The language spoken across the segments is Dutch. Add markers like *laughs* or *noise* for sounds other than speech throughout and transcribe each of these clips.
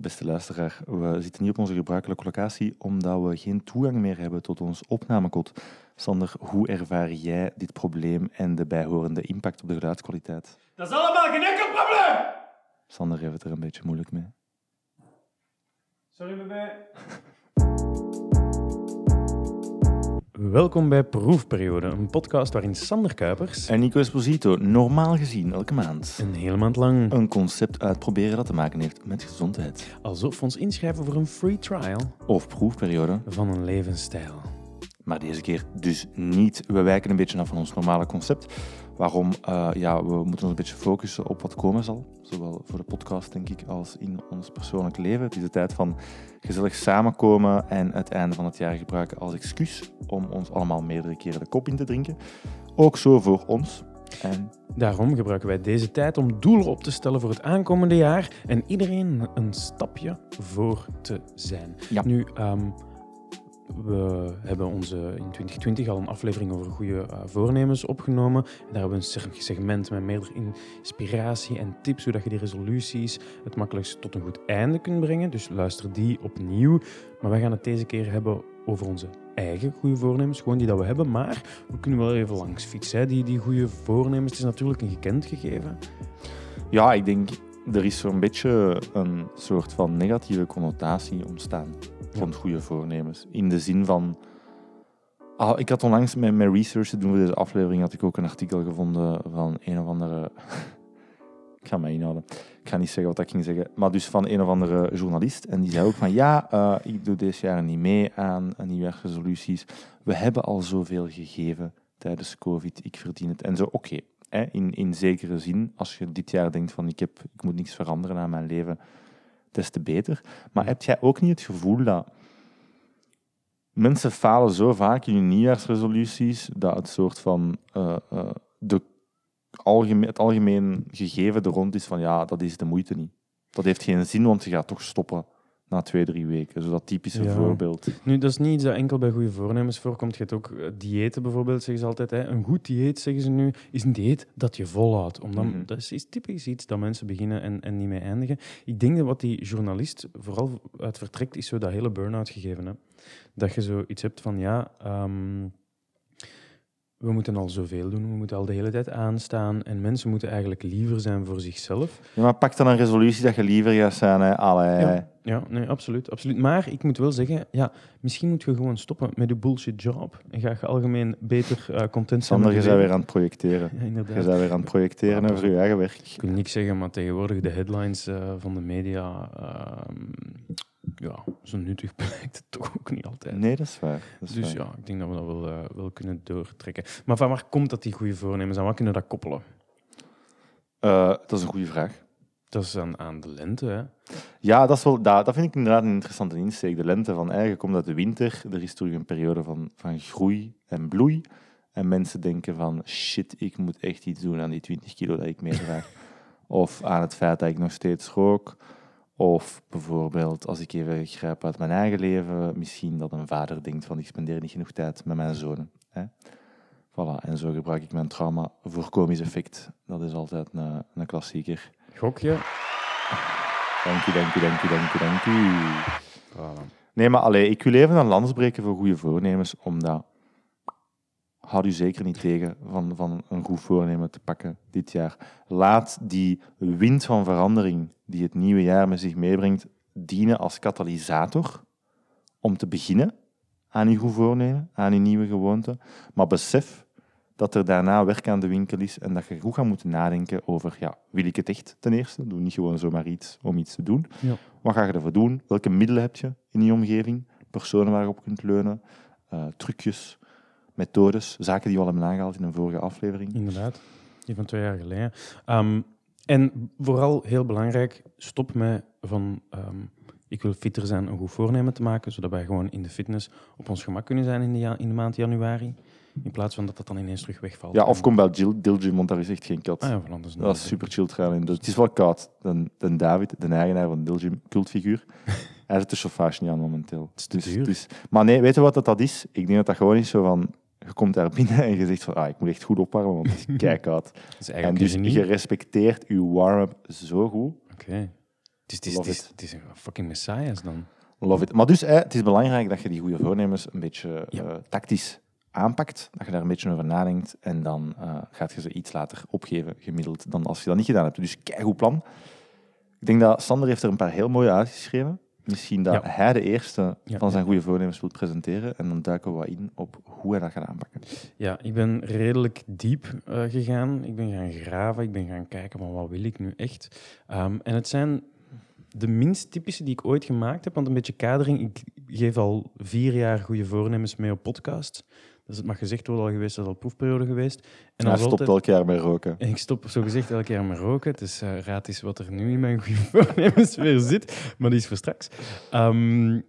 Beste luisteraar, we zitten niet op onze gebruikelijke locatie omdat we geen toegang meer hebben tot ons opnamekot. Sander, hoe ervaar jij dit probleem en de bijhorende impact op de geluidskwaliteit? Dat is allemaal geen enkel probleem! Sander heeft het er een beetje moeilijk mee. Sorry, bebé. Welkom bij Proefperiode, een podcast waarin Sander Kuipers En Nico Esposito, normaal gezien elke maand, een hele maand lang, een concept uitproberen dat te maken heeft met gezondheid. alsof we ons inschrijven voor een free trial Of proefperiode, van een levensstijl. maar deze keer dus niet. We wijken een beetje af van ons normale concept. Waarom? Eh, ja, we moeten ons een beetje focussen op wat komen zal. Zowel voor de podcast, denk ik, als in ons persoonlijk leven. Het is de tijd van gezellig samenkomen en het einde van het jaar gebruiken als excuus om ons allemaal meerdere keren de kop in te drinken. Ook zo voor ons. En Daarom gebruiken wij deze tijd om doelen op te stellen voor het aankomende jaar en iedereen een stapje voor te zijn. Ja. Nu, ehm, we hebben onze, in 2020 al een aflevering over goede eh, voornemens opgenomen. En daar hebben we een se- segment met meerdere inspiratie en tips hoe je die resoluties het makkelijkst tot een goed einde kunt brengen. Dus luister die opnieuw. Maar wij gaan het deze keer hebben over onze eigen goede voornemens, gewoon die dat we hebben. Maar we kunnen wel even langs fietsen. Die, die goede voornemens, het is natuurlijk een gekend gegeven. ja, ik denk, er is zo'n beetje een soort van negatieve connotatie ontstaan van goede voornemens. In de zin van... Ah, ik had onlangs met mijn research te doen voor deze aflevering, had ik ook een artikel gevonden van een of andere... *laughs* ik ga mij inhouden. Ik ga niet zeggen wat ik ging zeggen. Maar dus van een of andere journalist. En die zei ook van, ja, eh, ik doe deze jaar niet mee aan aan nieuwjaarsresoluties. We hebben al zoveel gegeven tijdens COVID. Ik verdien het. En zo, oké. Hè, in, in zekere zin, als je dit jaar denkt van, ik, heb, ik moet niks veranderen aan mijn leven, des te beter. Maar heb jij ook niet het gevoel dat mensen falen zo vaak in hun nieuwjaarsresoluties dat het soort van eh, eh, de algemeen, het algemeen gegeven er rond is van ja, dat is de moeite niet. Dat heeft geen zin, want je gaat toch stoppen na twee, drie weken. Zo dat typische Ja. voorbeeld. Nu, dat is niet iets dat enkel bij goede voornemens voorkomt. Je hebt ook eh, diëten bijvoorbeeld, zeggen ze altijd. Hè. Een goed dieet, zeggen ze nu, is een dieet dat je volhoudt. Omdat, Mhm. Dat is, is typisch iets dat mensen beginnen en, en niet mee eindigen. Ik denk dat wat die journalist vooral uit vertrekt, is zo dat hele burn-out gegeven. Hè. Dat je zoiets hebt van, ja, ehm, we moeten al zoveel doen, we moeten al de hele tijd aanstaan. En mensen moeten eigenlijk liever zijn voor zichzelf. Ja, maar pak dan een resolutie dat je liever gaat zijn. Hè. Allee. Ja. Ja, nee, absoluut, absoluut. Maar ik moet wel zeggen, ja, misschien moet je gewoon stoppen met je bullshit job. En ga je algemeen beter eh, content zijn. Sander, je weer aan het projecteren. *laughs* Ja, inderdaad. Je bent weer aan het projecteren Ja. over je eigen werk. Ik wil niks zeggen, maar tegenwoordig de headlines eh, van de media, ehm, ja, zo nuttig *laughs* blijkt het toch ook niet altijd. Nee, dat is waar. Dat is Dus waar. ja, ik denk dat we dat wel, eh, wel kunnen doortrekken. Maar van waar komt dat, die goede voornemens? En wat kunnen we dat koppelen? Eh, dat is een goede vraag. Dat is aan, aan de lente, hè. Ja, dat, is wel, dat, dat vind ik inderdaad een interessante insteek. De lente van eigenlijk komt uit de winter. Er is terug een periode van, van groei en bloei. En mensen denken van, shit, ik moet echt iets doen aan die 20 kilo dat ik meedraag. *laughs* of aan het feit dat ik nog steeds rook. Of bijvoorbeeld, als ik even grijp uit mijn eigen leven, misschien dat een vader denkt van, ik spendeer niet genoeg tijd met mijn zonen. Hè? Voilà, en zo gebruik ik mijn trauma voor komisch effect. Dat is altijd een, een klassieker. Gokje. Dank u, dank u, dank u, dank u, dank u. Voilà. Nee, maar allee, ik wil even een lans breken voor goede voornemens, omdat... Houd u zeker niet tegen van, van een goed voornemen te pakken dit jaar. Laat die wind van verandering die het nieuwe jaar met zich meebrengt, dienen als katalysator om te beginnen aan uw goed voornemen, aan uw nieuwe gewoonte. Maar besef dat er daarna werk aan de winkel is en dat je goed gaat moeten nadenken over, ja, wil ik het echt ten eerste? Doe niet gewoon zomaar iets om iets te doen. Ja. Wat ga je ervoor doen? Welke middelen heb je in je omgeving? Personen waar je op kunt leunen? eh, trucjes, methodes, zaken die we al hebben aangehaald in een vorige aflevering. Inderdaad, die van twee jaar geleden. Ehm, en vooral heel belangrijk, stop met van ehm, ik wil fitter zijn, een goed voornemen te maken, zodat wij gewoon in de fitness op ons gemak kunnen zijn in de, ja- in de maand januari. In plaats van dat dat dan ineens terug wegvalt. Ja, of kom bij Dilgym, want daar is echt geen kat. Ah ja, van dat is Dat is super chill trouwens. Dus het is wel koud. De, de David, de eigenaar van Dilgym, cultfiguur, *laughs* hij zet de chauffage niet aan momenteel. is te Dus, duur. dus, maar nee, weet je wat dat, dat is? Ik denk dat dat gewoon is zo van... Je komt daar binnen en je zegt van, ah, ik moet echt goed opwarmen, want het is *laughs* keikoud. Is En dus je respecteert je warm-up zo goed. Oké. Het is, het is, Love het is, it. het is een fucking messiahs dan. Love it. Maar dus, het is belangrijk dat je die goede voornemens een beetje Ja. eh, tactisch aanpakt. Dat je daar een beetje over nadenkt. En dan eh, gaat je ze iets later opgeven, gemiddeld, dan als je dat niet gedaan hebt. Dus kijk goed plan. Ik denk dat Sander heeft er een paar heel mooie uitgeschreven. Misschien dat Ja. hij de eerste Ja, van zijn goede voornemens wil presenteren. En dan duiken we wat in op hoe hij dat gaat aanpakken. Ja, ik ben redelijk diep eh, gegaan. Ik ben gaan graven. Ik ben gaan kijken van wat wil ik nu echt. Ehm, en het zijn de minst typische die ik ooit gemaakt heb. Want een beetje kadering. Ik geef al vier jaar goede voornemens mee op podcast. Dus het mag gezegd worden al geweest, dat is al proefperiode geweest. En hij stopt elk jaar met roken. En ik stop zo gezegd elke jaar met roken. Dus eh, raad eens wat er nu in mijn goede voornemens weer zit. Maar die is voor straks. Ehm,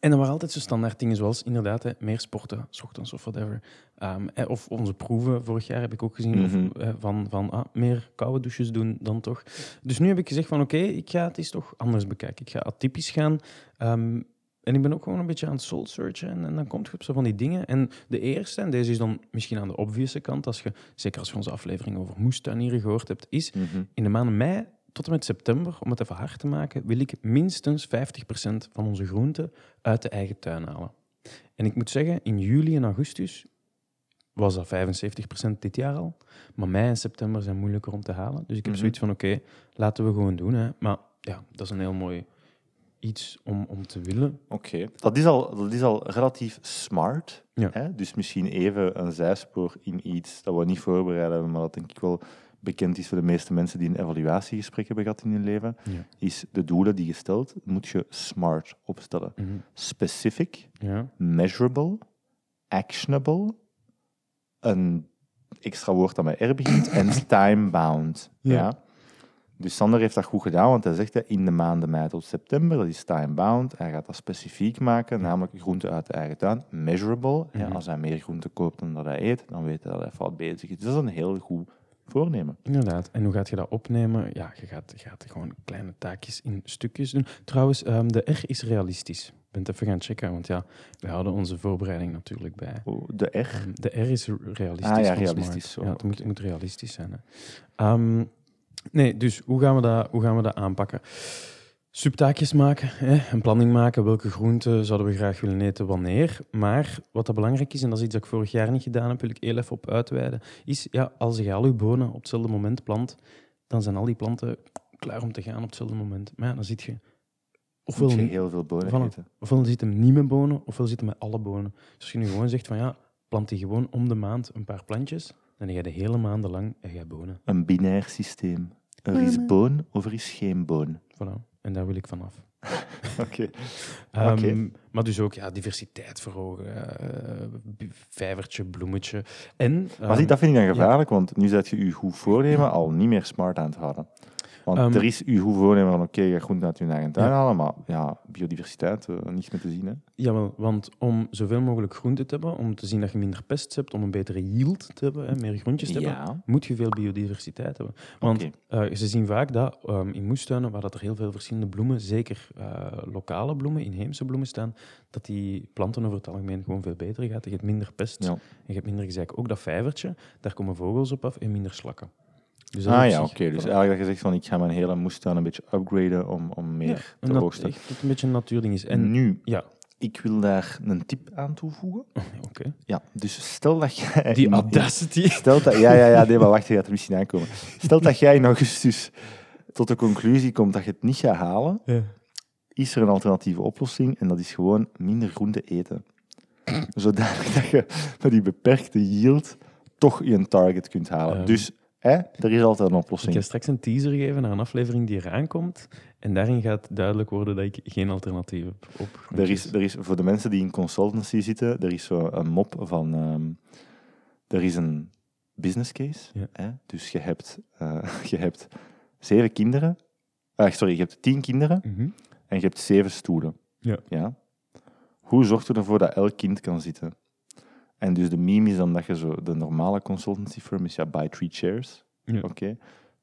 en dan waren altijd zo standaard dingen zoals inderdaad hè, meer sporten, s ochtends of whatever. Ehm, eh, of onze proeven vorig jaar heb ik ook gezien Mhm. of, eh, van, van ah, meer koude douches doen dan toch. Dus nu heb ik gezegd van oké, ik ga het eens toch anders bekijken. Ik ga atypisch gaan. Ehm, en ik ben ook gewoon een beetje aan het soul searchen. En, en dan komt je op zo van die dingen. En de eerste, en deze is dan misschien aan de obvious kant, als je, zeker als je onze aflevering over moestuinieren gehoord hebt, is Mhm. in de maanden mei tot en met september, om het even hard te maken, wil ik minstens 50% van onze groenten uit de eigen tuin halen. En ik moet zeggen, in juli en augustus was dat 75% dit jaar al. Maar mei en september zijn moeilijker om te halen. Dus ik heb Mhm. zoiets van, oké, laten we gewoon doen. Hè. Maar ja, dat is een heel mooi iets om, om te willen. Oké, dat, is al- dat is al relatief smart. Ja. Hè? Dus misschien even een zijspoor in iets dat we niet voorbereid hebben, maar dat denk ik wel bekend is voor de meeste mensen die een evaluatiegesprek hebben gehad in hun leven, Ja. is de doelen die je stelt, moet je smart opstellen. Mhm. Specific, Ja. measurable, actionable, een extra woord dat met R begint, en *coughs* time-bound. Ja. Ja. Dus Sander heeft dat goed gedaan, want hij zegt hè, in de maanden mei tot september, dat is time-bound. Hij gaat dat specifiek maken, namelijk groenten uit de eigen tuin. Measurable, Mhm. als hij meer groenten koopt dan dat hij eet, dan weet hij dat hij fout bezig is. Dus dat is een heel goed voornemen. Inderdaad. En hoe gaat je dat opnemen? Ja, je gaat, je gaat gewoon kleine taakjes in stukjes doen. Trouwens, ehm, de R is realistisch. Ik ben het even gaan checken, want ja, we houden onze voorbereiding natuurlijk bij. Oh, De R. Ehm, de R is realistisch. Ah ja, realistisch, zo, Ja, het moet, moet realistisch zijn. Hè. Ehm, nee, dus hoe gaan, we dat, hoe gaan we dat aanpakken? Subtaakjes maken, hè? een planning maken. Welke groenten zouden we graag willen eten, wanneer. Maar wat dat belangrijk is, en dat is iets dat ik vorig jaar niet gedaan heb, wil ik heel even op uitweiden, is ja, als je al je bonen op hetzelfde moment plant, dan zijn al die planten klaar om te gaan op hetzelfde moment. Maar ja, dan zit je... Ofwel, je niet- heel veel bonen eten. ofwel zit hem niet met bonen, ofwel zit hem met alle bonen. Dus als je nu gewoon zegt van ja, plant die gewoon om de maand een paar plantjes, dan heb je de hele maanden lang je bonen. Een binair systeem. Er is boon of er is geen boon. Voilà. En daar wil ik vanaf. *laughs* Oké. Ehm, Oké. Maar dus ook ja, diversiteit verhogen, eh, vijvertje, bloemetje. En, Maar ehm, zie, dat vind ik dan gevaarlijk, want nu zet je je goed voornemen al niet meer smart aan het houden. Want Ehm, er is je goed voornemen van oké, je gaat groenten uit je eigen tuin Ja. halen, maar ja, biodiversiteit, eh, niets meer te zien. Hè. Jawel, want om zoveel mogelijk groente te hebben, om te zien dat je minder pests hebt, om een betere yield te hebben, hè, meer groentjes te hebben, moet je veel biodiversiteit hebben. Want eh, ze zien vaak dat ehm, in moestuinen, waar dat er heel veel verschillende bloemen, zeker eh, lokale bloemen, inheemse bloemen staan, dat die planten over het algemeen gewoon veel beter gaat. Je hebt minder pest Ja. en je hebt minder gezeik. Ook dat vijvertje, daar komen vogels op af en minder slakken. Dus Ah ja, oké. Dus eigenlijk dat je zegt van ik ga mijn hele moestuin een beetje upgraden om, om meer Ja, te oogsten. echt dat een beetje een natuurding is. En nu, ja, ik wil daar een tip aan toevoegen. *laughs* oké. Ja, dus stel dat jij... Die *laughs* audacity. Stel dat, ja, ja, ja, nee, maar wacht, je gaat er misschien aankomen. Stel dat jij in augustus tot de conclusie komt dat je het niet gaat halen, Ja. is er een alternatieve oplossing en dat is gewoon minder groente eten. Zodanig dat je met die beperkte yield toch je target kunt halen. Dus hè, er is altijd een Ik oplossing. ga straks een teaser geven naar een aflevering die eraan komt. En daarin gaat duidelijk worden dat ik geen alternatief heb op Er is, er is, voor de mensen die in consultancy zitten, er is zo een mop van... ehm, er is een business case. Ja. Hè? Dus je hebt, eh, *laughs* je hebt zeven kinderen. Ah, sorry, je hebt tien kinderen Mhm. en je hebt zeven stoelen. Ja. Hoe zorgt je ervoor dat elk kind kan zitten? En dus de meme is dan dat je zo... De normale consultancy firm is ja, buy three chairs. Ja. Oké.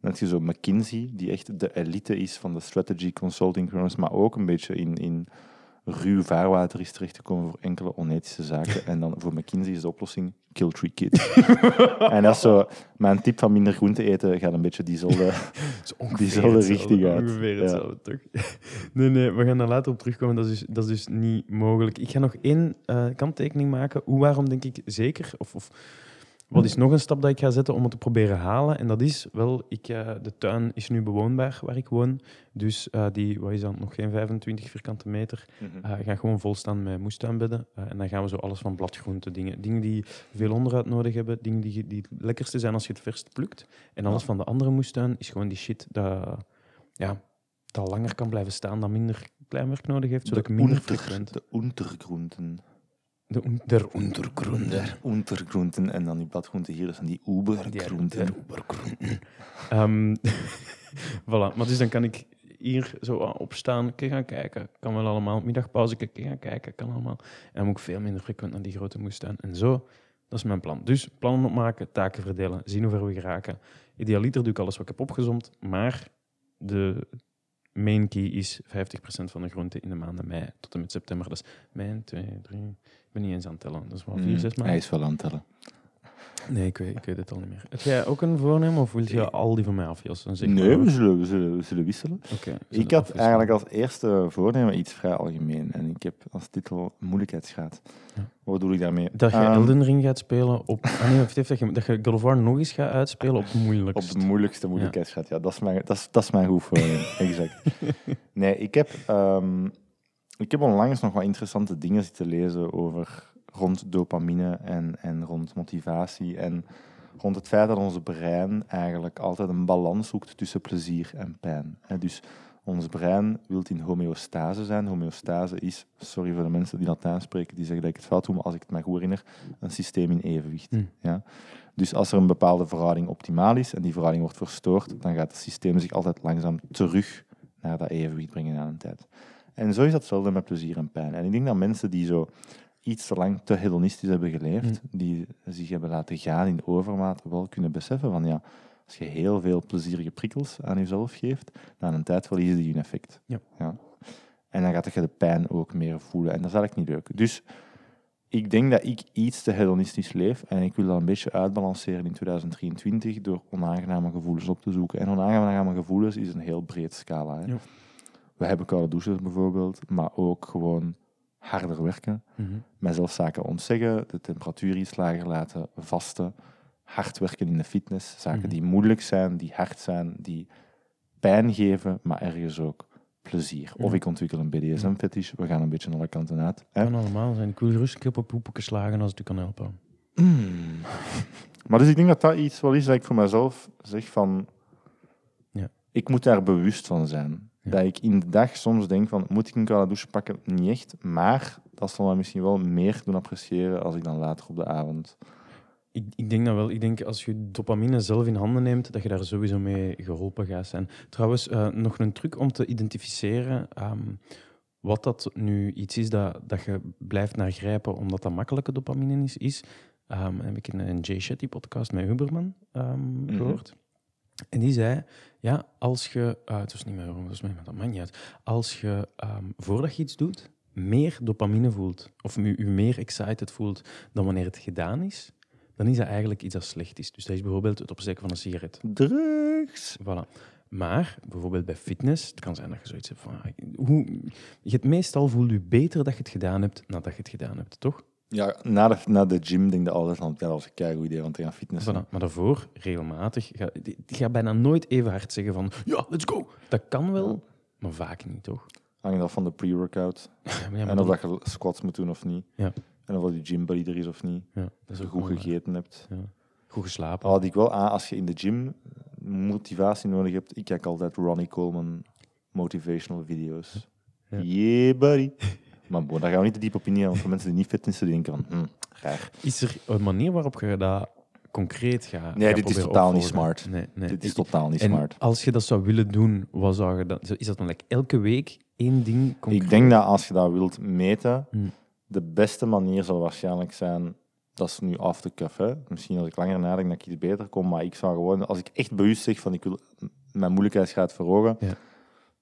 Dan heb je zo McKinsey, die echt de elite is van de strategy consulting firms, maar ook een beetje in, in ruw vaarwater is terecht te komen voor enkele onethische zaken. En dan voor McKinsey is de oplossing kill three kids. *laughs* en dat is zo, mijn tip van minder groente eten gaat een beetje diezelfde... *laughs* diezelfde richting uit. Ongeveer Ja. hetzelfde, toch? *laughs* Nee, nee, we gaan daar later op terugkomen. Dat is, dus- dat is dus niet mogelijk. Ik ga nog één eh, kanttekening maken. Hoe, waarom denk ik zeker? Of, of wat is nog een stap dat ik ga zetten om het te proberen halen? En dat is wel, ik, eh, de tuin is nu bewoonbaar waar ik woon. Dus eh, die, wat is dat, nog geen 25 vierkante meter. Uh, gaat gewoon volstaan met moestuinbedden. En dan gaan we zo alles van bladgroenten, dingen, dingen die veel onderhoud nodig hebben, dingen die, die het lekkerste zijn als je het verst plukt. En alles van de andere moestuin is gewoon die shit dat, ja, dat langer kan blijven staan, dat minder kleinwerk nodig heeft, zodat ik minder Unter- frequent... de untergroenten. De un- der en dan die bladgroenten hier, dat zijn die ubergroenten. Ehm, *laughs* voilà, maar dus dan kan ik hier zo opstaan, kan gaan kijken, kan wel allemaal. Middagpauze, kan gaan kijken, kan allemaal. En dan moet ik veel minder frequent naar die grote moestuin. En zo, dat is mijn plan. Dus plannen opmaken, taken verdelen, zien hoe ver we geraken. Idealiter doe ik alles wat ik heb opgezomd, maar de main key is 50% van de groente in de maanden mei tot en met september. Dat is mei, 2, 3, ik ben niet eens aan het tellen. Dat is wel 4, 6 Mm, maanden. Hij is wel aan het tellen. Nee, ik weet, ik weet het al niet meer. Heb jij ook een voornemen of wil je al die van mij afjassen? Zeg Nee, maar. we zullen, we, zullen, we zullen wisselen. Oké, Ik had afwisselen. eigenlijk als eerste voornemen iets vrij algemeen. En ik heb als titel moeilijkheidsgraad. Ja. Wat bedoel ik daarmee? Dat je Ehm, Elden Ring gaat spelen op... Ah nee, of heeft dat, je, dat je God of War nog eens gaat uitspelen op Op moeilijkst. de moeilijkste moeilijkheidsgraad. Ja, dat, is mijn, dat, is, dat is mijn goed voornemen. *laughs* exact. Nee, ik heb, ehm, ik heb onlangs nog wat interessante dingen zitten lezen over rond dopamine en, en rond motivatie. En rond het feit dat ons brein eigenlijk altijd een balans zoekt tussen plezier en pijn. Dus ons brein wil in homeostase zijn. Homeostase is, sorry voor de mensen die Latijn spreken, die zeggen dat ik het fout doe, maar als ik het me goed herinner, een systeem in evenwicht. Hmm. Ja? Dus als er een bepaalde verhouding optimaal is en die verhouding wordt verstoord, dan gaat het systeem zich altijd langzaam terug naar dat evenwicht brengen aan een tijd. En zo is dat hetzelfde met plezier en pijn. En ik denk dat mensen die zo iets te lang te hedonistisch hebben geleefd, die zich hebben laten gaan in overmaat, wel kunnen beseffen van ja, als je heel veel plezierige prikkels aan jezelf geeft, na een tijd verliezen die hun effect. Ja. En dan gaat je de pijn ook meer voelen. En dat is eigenlijk niet leuk. Dus ik denk dat ik iets te hedonistisch leef en ik wil dat een beetje uitbalanceren in 2023 door onaangename gevoelens op te zoeken. En onaangename gevoelens is een heel breed scala. Hè. Ja. We hebben koude douches bijvoorbeeld, maar ook gewoon harder werken, Mhm. mijzelf zaken ontzeggen, de temperatuur iets lager laten, vasten, hard werken in de fitness, zaken Mhm. die moeilijk zijn, die hard zijn, die pijn geven, maar ergens ook plezier. Of ik ontwikkel een BDSM-fetish, we gaan een beetje alle kanten uit. Hè? Kan allemaal zijn. Ik wil gerust een keer op poepeken slagen als het u kan helpen. Mm. Maar dus ik denk dat dat iets wel is dat ik voor mezelf zeg van... Ja. Ik moet daar bewust van zijn. Dat ik in de dag soms denk van, moet ik een koude douche pakken? Niet echt, maar dat zal me misschien wel meer doen appreciëren als ik dan later op de avond... Ik, ik denk dat wel. Ik denk als je dopamine zelf in handen neemt, dat je daar sowieso mee geholpen gaat zijn. Trouwens, eh, nog een truc om te identificeren ehm, wat dat nu iets is dat, dat je blijft naar grijpen omdat dat makkelijke dopamine is. is ehm, heb ik in een Jay Shetty podcast met Huberman ehm, Mhm. gehoord. En die zei, ja, als je... eh, het was niet meer mij, maar dat maakt niet uit. Als je, ehm, voordat je iets doet, meer dopamine voelt, of je je meer excited voelt dan wanneer het gedaan is, dan is dat eigenlijk iets dat slecht is. Dus dat is bijvoorbeeld het opsteken van een sigaret. Drugs! Voilà. Maar bijvoorbeeld bij fitness, het kan zijn dat je zoiets hebt van... ah, Hoe, je het meestal voelt je beter dat je het gedaan hebt nadat je het gedaan hebt, toch? Ja, na de, na de gym denk je altijd van, ja, dat was een keigoed idee om te gaan fitnessen. Voilà. Maar daarvoor, regelmatig, ga, die, die gaat bijna nooit even hard zeggen van... Ja, let's go! Dat kan wel, maar vaak niet, toch? Hangt af van de pre-workout. *laughs* Ja, en of dat, je squats moet doen of niet. Ja. En of je gym buddy er is of niet. ja, dat is je ook goed gegeten hebt. Ja. Goed geslapen. Had ik wel aan, als je in de gym motivatie nodig hebt, ik kijk altijd Ronnie Coleman motivational video's. Yeah, buddy. *laughs* Maar daar gaan we niet te diep op in, want voor mensen die niet fitnessen, die denken van, hm, raar. Is er een manier waarop je dat concreet gaat Nee, dit is totaal niet smart. Nee, nee. Dit is totaal niet en smart. als je dat zou willen doen, wat zou je dan, is dat dan like elke week één ding concreet? Ik denk dat als je dat wilt meten, Hm. de beste manier zal waarschijnlijk zijn, dat is nu off the cuff, hè. Misschien als ik langer nadenk dat ik iets beter kom, maar ik zou gewoon, als ik echt bewust zeg van ik wil mijn moeilijkheidsgraad verhogen, Ja.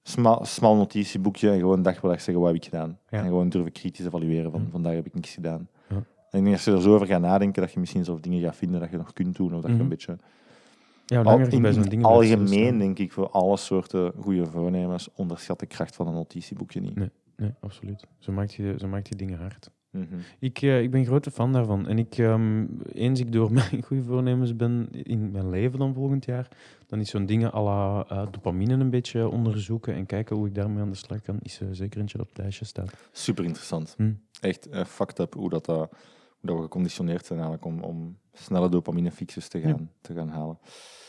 Smal, smal notitieboekje en gewoon dag per dag zeggen wat heb ik gedaan. Ja. En gewoon durven kritisch evalueren van vandaag heb ik niks gedaan. Ja. En ik denk als je er zo over gaat nadenken, dat je misschien zelf dingen gaat vinden dat je nog kunt doen. Of dat je Mhm. een beetje... Ja, Al, in, bij zo'n ding algemeen denk ik voor alle soorten goede voornemens, onderschat de kracht van een notitieboekje niet. Nee. Nee, absoluut. Zo maakt je, zo maakt je dingen hard. Mhm. Ik, eh, ik ben grote fan daarvan. En ik, ehm, eens ik door *laughs* mijn goede voornemens ben in mijn leven dan volgend jaar, dan is zo'n dingen à la eh, dopamine een beetje onderzoeken en kijken hoe ik daarmee aan de slag kan, is eh, zeker eentje dat op het lijstje staat. Super interessant. Hm. Echt eh, fucked up hoe, dat, hoe dat we geconditioneerd zijn eigenlijk om, om snelle dopamine-fixes te gaan, te gaan halen.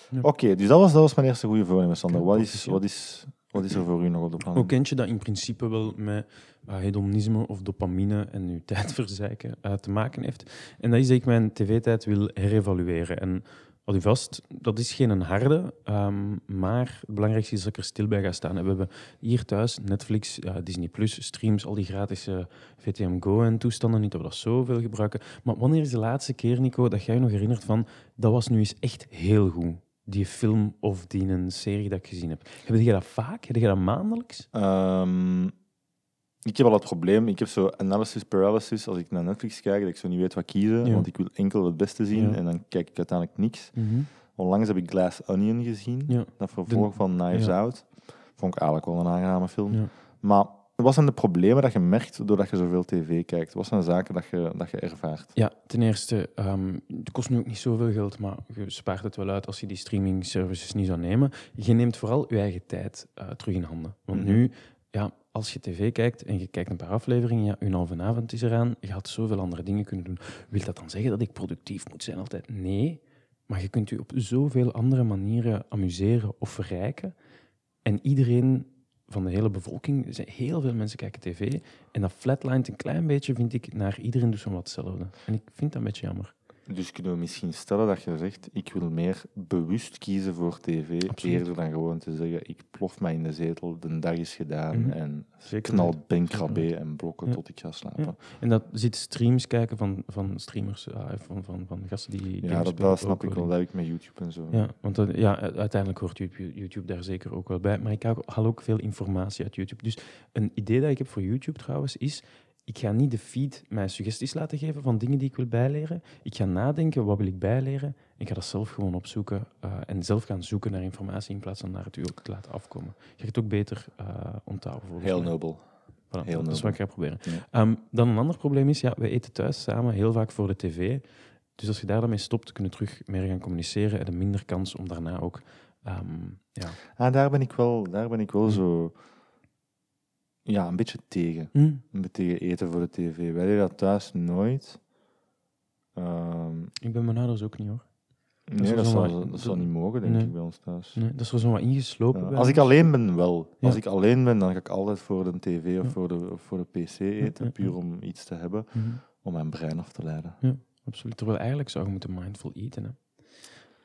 Ja. Oké, dus dat was, dat was mijn eerste goede voornemen, Sander. Wat, is, wat, is, wat is er voor u nog op de plan? Hoe kent je dat in principe wel met hedonisme of dopamine en je *laughs* tijd verzeiken te maken heeft? En dat is dat ik mijn tv-tijd wil herevalueren. En houd u vast, dat is geen een harde, ehm, maar het belangrijkste is dat ik er stil bij ga staan. We hebben hier thuis Netflix, Disney+, Plus, streams, al die gratis VTM Go en toestanden. Niet dat we dat zoveel gebruiken. Maar wanneer is de laatste keer, Nico, dat jij je nog herinnert van dat was nu eens echt heel goed? Die film of die een serie dat ik gezien heb. Heb je dat vaak? Heb je dat maandelijks? Ehm, ik heb al het probleem, ik heb zo analysis paralysis als ik naar Netflix kijk, dat ik zo niet weet wat kiezen, Ja. want ik wil enkel het beste zien Ja. en dan kijk ik uiteindelijk niks. Onlangs heb ik Glass Onion gezien, Ja. dat vervolg van Knives. Out. Vond ik eigenlijk wel een aangename film. Maar wat zijn de problemen dat je merkt doordat je zoveel tv kijkt? Wat zijn zaken dat je, dat je ervaart? Ja, ten eerste, ehm, het kost nu ook niet zoveel geld, maar je spaart het wel uit als je die streaming services niet zou nemen. Je neemt vooral je eigen tijd eh, terug in handen. Want Mhm. nu, ja, als je tv kijkt en je kijkt een paar afleveringen, ja, een halve avond is eraan, je had zoveel andere dingen kunnen doen. Wil dat dan zeggen dat ik productief moet zijn altijd? Nee, maar je kunt je op zoveel andere manieren amuseren of verrijken. En iedereen van de hele bevolking, zijn heel veel mensen kijken tv. En dat flatlined een klein beetje, vind ik, naar iedereen doet zo wat hetzelfde. En ik vind dat een beetje jammer. Dus kunnen we misschien stellen dat je zegt, ik wil meer bewust kiezen voor tv, Absoluut. eerder dan gewoon te zeggen, ik plof mij in de zetel, de dag is gedaan Mhm. en Zeker. knal weten. bankrabé en blokken Ja. tot ik ga slapen. Ja. En dat zit streams kijken van, van streamers, eh, van, van, van gasten die Ja, dat, snap ik wel, dat ik met YouTube en zo. Ja, want dat- ja, uiteindelijk hoort YouTube, YouTube daar zeker ook wel bij. Maar ik haal ook veel informatie uit YouTube. Dus een idee dat ik heb voor YouTube trouwens is... Ik ga niet de feed mij suggesties laten geven van dingen die ik wil bijleren. Ik ga nadenken, wat wil ik bijleren? Ik ga dat zelf gewoon opzoeken eh, en zelf gaan zoeken naar informatie in plaats van naar het u ook te laten afkomen. Je gaat het ook beter eh onthouden volgens Heel mij. nobel. Voilà, heel dat is wat ik ga proberen. Ja. Ehm, dan een ander probleem is, ja, we eten thuis samen heel vaak voor de tv. Dus als je daar dan mee stopt, kunnen we terug meer gaan communiceren en een minder kans om daarna ook... ehm, ja. Ah, daar ben ik wel, daar ben ik wel Hm. zo... Ja, een beetje tegen. Hm, Een beetje tegen eten voor de tv. Wij deden dat thuis nooit. Ehm, ik ben mijn ouders ook niet, hoor. nee, dat, zo zal, wat- dat zal niet mogen, denk Nee. ik, bij ons thuis. Nee, dat is er zo wat ingeslopen. Ja, bij als ik alleen ben, wel. Ja. Als ik alleen ben, dan ga ik altijd voor de tv of Ja. voor, de, of voor de pc eten, ja, puur ja. om iets te hebben, Mhm, om mijn brein af te leiden. absoluut. Terwijl eigenlijk zou je moeten mindful eten. Hè.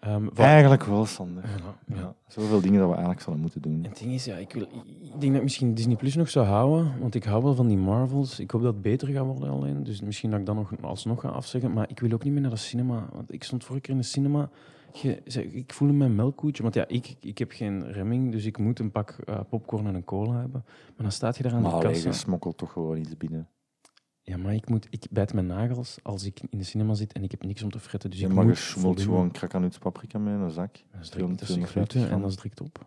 Ehm, wat- Eigenlijk wel, Sander. Ja, ja. Ja, zoveel dingen dat we eigenlijk zouden moeten doen. En Het ding is, ja, ik, wil, ik denk dat ik misschien Disney Plus nog zou houden, want ik hou wel van die Marvels. Ik hoop dat het beter gaat worden alleen, dus misschien dat ik dan nog alsnog ga afzeggen. Maar ik wil ook niet meer naar de cinema, want ik stond vorige keer in de cinema. Je, zeg, ik voelde mijn melkkoetje, want ja, ik, ik heb geen remming, dus ik moet een pak eh, popcorn en een cola hebben. Maar dan staat je daar aan Maar de kassa. je smokkelt toch gewoon iets binnen. Ja, maar ik, moet, ik bijt mijn nagels als ik in de cinema zit en ik heb niks om te fretten, dus je ik mag moet smolt gewoon krakanuts paprika mee in een zak. Dat is direct, dat is 250 groente en dat is direct op.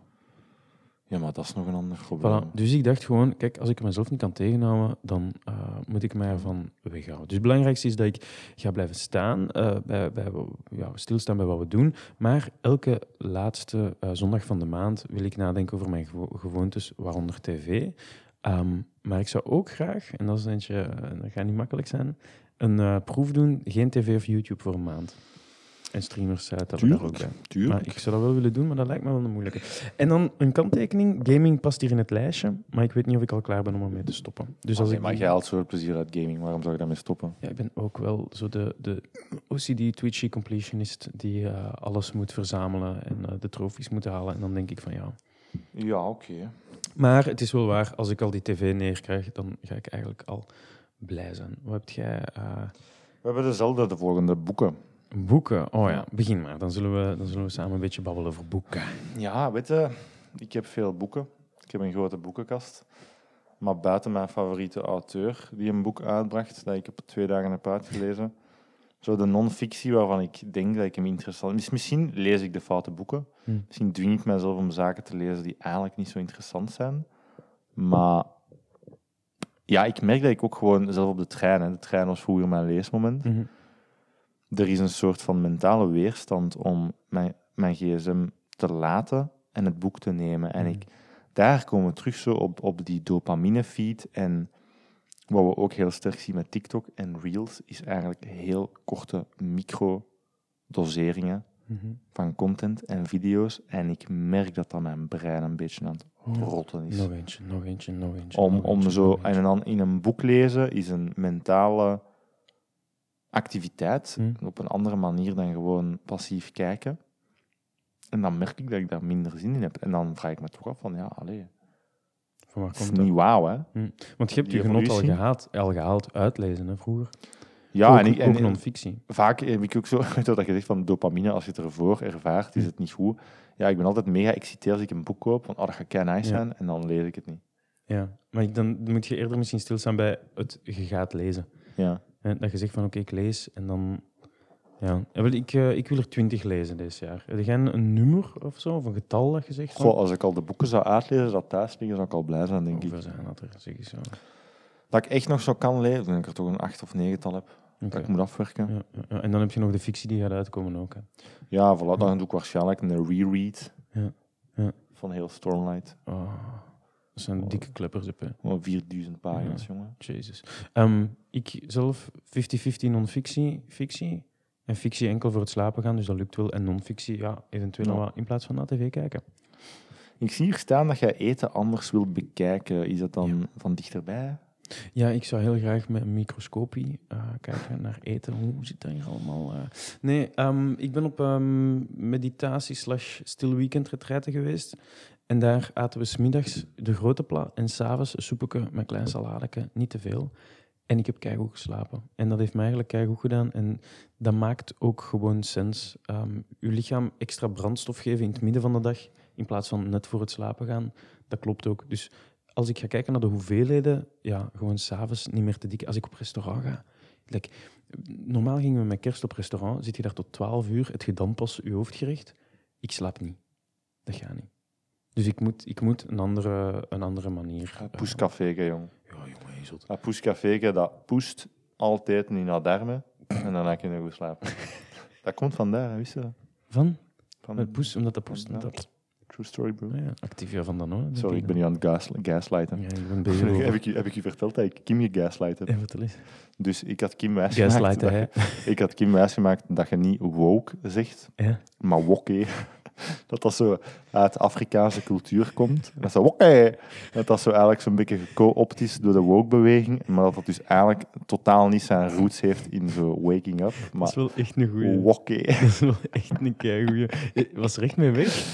Ja, maar dat is nog een ander probleem. Voilà. Dus ik dacht gewoon, kijk, als ik mezelf niet kan tegenhouden, dan eh, moet ik mij ervan weghouden. Dus het belangrijkste is dat ik ga blijven staan, eh, bij, bij, ja, stilstaan bij wat we doen. Maar elke laatste eh, zondag van de maand wil ik nadenken over mijn gewo- gewoontes, waaronder tv. Ehm, maar ik zou ook graag, en dat is eentje, eh, dat gaat niet makkelijk zijn, een eh, proef doen, geen tv of YouTube voor een maand. En streamers uh, tellen daar ook bij. Tuurlijk. Maar ik zou dat wel willen doen, maar dat lijkt me wel een moeilijke. En dan een kanttekening. Gaming past hier in het lijstje, maar ik weet niet of ik al klaar ben om ermee te stoppen. Dus als Allee, ik maar jij haalt zoveel plezier uit gaming, waarom zou je daarmee stoppen? ja, ik ben ook wel zo de, de OCD Twitchy completionist die eh, alles moet verzamelen en de trofies moet halen. En dan denk ik van ja. Ja, oké. Maar het is wel waar, als ik al die tv neerkrijg, dan ga ik eigenlijk al blij zijn. Wat heb jij? eh, We hebben dezelfde, de volgende boeken. boeken. Oh ja, begin maar. Dan zullen, we, dan zullen we samen een beetje babbelen over boeken. Ja, weet je, ik heb veel boeken. Ik heb een grote boekenkast. Maar buiten mijn favoriete auteur die een boek uitbracht, dat ik op twee dagen heb uitgelezen, zo de non-fictie waarvan ik denk dat ik hem interessant... mis- Misschien lees ik de foute boeken. Hm. Misschien dwing ik mezelf om zaken te lezen die eigenlijk niet zo interessant zijn. Maar ja, ik merk dat ik ook gewoon zelf op de trein... Hè, de trein was vroeger mijn leesmoment. Mhm. Er is een soort van mentale weerstand om mijn, mijn gsm te laten en het boek te nemen. En Mhm. ik, daar komen we terug zo op, op die dopamine-feed. En wat we ook heel sterk zien met TikTok en Reels, is eigenlijk heel korte microdoseringen Mhm. van content en video's. En ik merk dat dat mijn brein een beetje aan het rotten is. Nog eentje, nog eentje, nog eentje. Om, nog om eentje, zo en dan in een boek lezen is een mentale activiteit Hm. op een andere manier dan gewoon passief kijken. En dan merk ik dat ik daar minder zin in heb. En dan vraag ik me toch af van, ja, allee, Van waar het is komt dat? niet wauw, hè? Want je hebt die je genot al gehaald, al gehaald uitlezen, hè, vroeger. Ja, ook, en, ik, en ook non-fictie. vaak heb ik ook zo, *laughs* weet je zegt van dopamine, als je het ervoor ervaart, is Hm. het niet goed. Ja, ik ben altijd mega exciteerd als ik een boek koop, van, oh, dat gaat kei nice Ja. zijn, en dan lees ik het niet. Ja, maar ik- dan moet je eerder misschien stilstaan bij het je gaat lezen. Ja. Hè, Dat je zegt van oké, ik lees en dan... Ja, ik, eh, ik wil er twintig lezen dit jaar. Heb jij een, nummer of zo, of een getal dat je zegt? van- Goh, als ik al de boeken zou uitlezen, dat thuis liggen, zou ik al blij zijn, denk ik. Zijn dat er? Zeg eens zo. Dat ik echt nog zo kan lezen, dat ik er toch een acht of negental heb. Dat ik moet afwerken. Ja. En dan heb je nog de fictie die gaat uitkomen ook. Hè. Ja, voilà, dan doe ik waarschijnlijk een reread Ja, ja. van heel Stormlight. Oh, dat zijn dikke kleppers op, hè. Gewoon 4000 pagina's, jongen. Jezus. Ehm, ik zelf 50-50 non-fictie, fictie. En fictie enkel voor het slapen gaan, dus dat lukt wel. En non-fictie, ja, eventueel nog wat in plaats van naar tv kijken. Ik zie hier staan dat jij eten anders wil bekijken. Is dat dan van dichterbij? Ja, ik zou heel graag met een microscopie eh, kijken naar eten. Hoe zit dat hier allemaal? eh? Nee, ehm, ik ben op ehm, meditatie slash stil weekend retraite geweest. En daar aten we smiddags de grote pla en s'avonds soepje met klein saladeke, niet te veel. En ik heb keigoed geslapen. En dat heeft mij eigenlijk keigoed gedaan. En dat maakt ook gewoon sens. Ehm uw lichaam extra brandstof geven in het midden van de dag, in plaats van net voor het slapen gaan. Dat klopt ook. Dus als ik ga kijken naar de hoeveelheden, ja, gewoon s'avonds niet meer te dik. Als ik op restaurant ga, like, normaal gingen we met kerst op restaurant, zit je daar tot 12 uur, het je dan pas je hoofdgerecht. Ik slaap niet. Dat gaat niet. Dus ik moet, ik moet een, andere, een andere manier. Poescafé, jong. ja, jongen, je zult. Dat poescafé, dat poest altijd in haar darmen. En dan kun je goed slapen. *laughs* dat komt vandaar, wist je dat? Van? Van Met poes, omdat dat poes. Ja. Dat, True story, bro. ja, Activia van dan hoor. Sorry, ik ben nu aan het gas, gaslighten. Ja, ik ben bezig *laughs* heb, ik, heb ik u verteld dat ik Kim heb? Ja, vertel eens. Dus ik had Kim wijsgemaakt, dat, je- ik had Kim wijsgemaakt dat je niet woke zegt, Ja. maar wokke. *laughs* Dat dat zo uit Afrikaanse cultuur komt. Dat zo wokke. Dat dat zo eigenlijk zo'n beetje geco-opt is door de woke-beweging, maar dat dat dus eigenlijk totaal niet zijn roots heeft in zo waking up, Dat maar is wel echt een goeie. wokke. Dat is wel echt een keigoeie. Eh, Was er echt mee weg?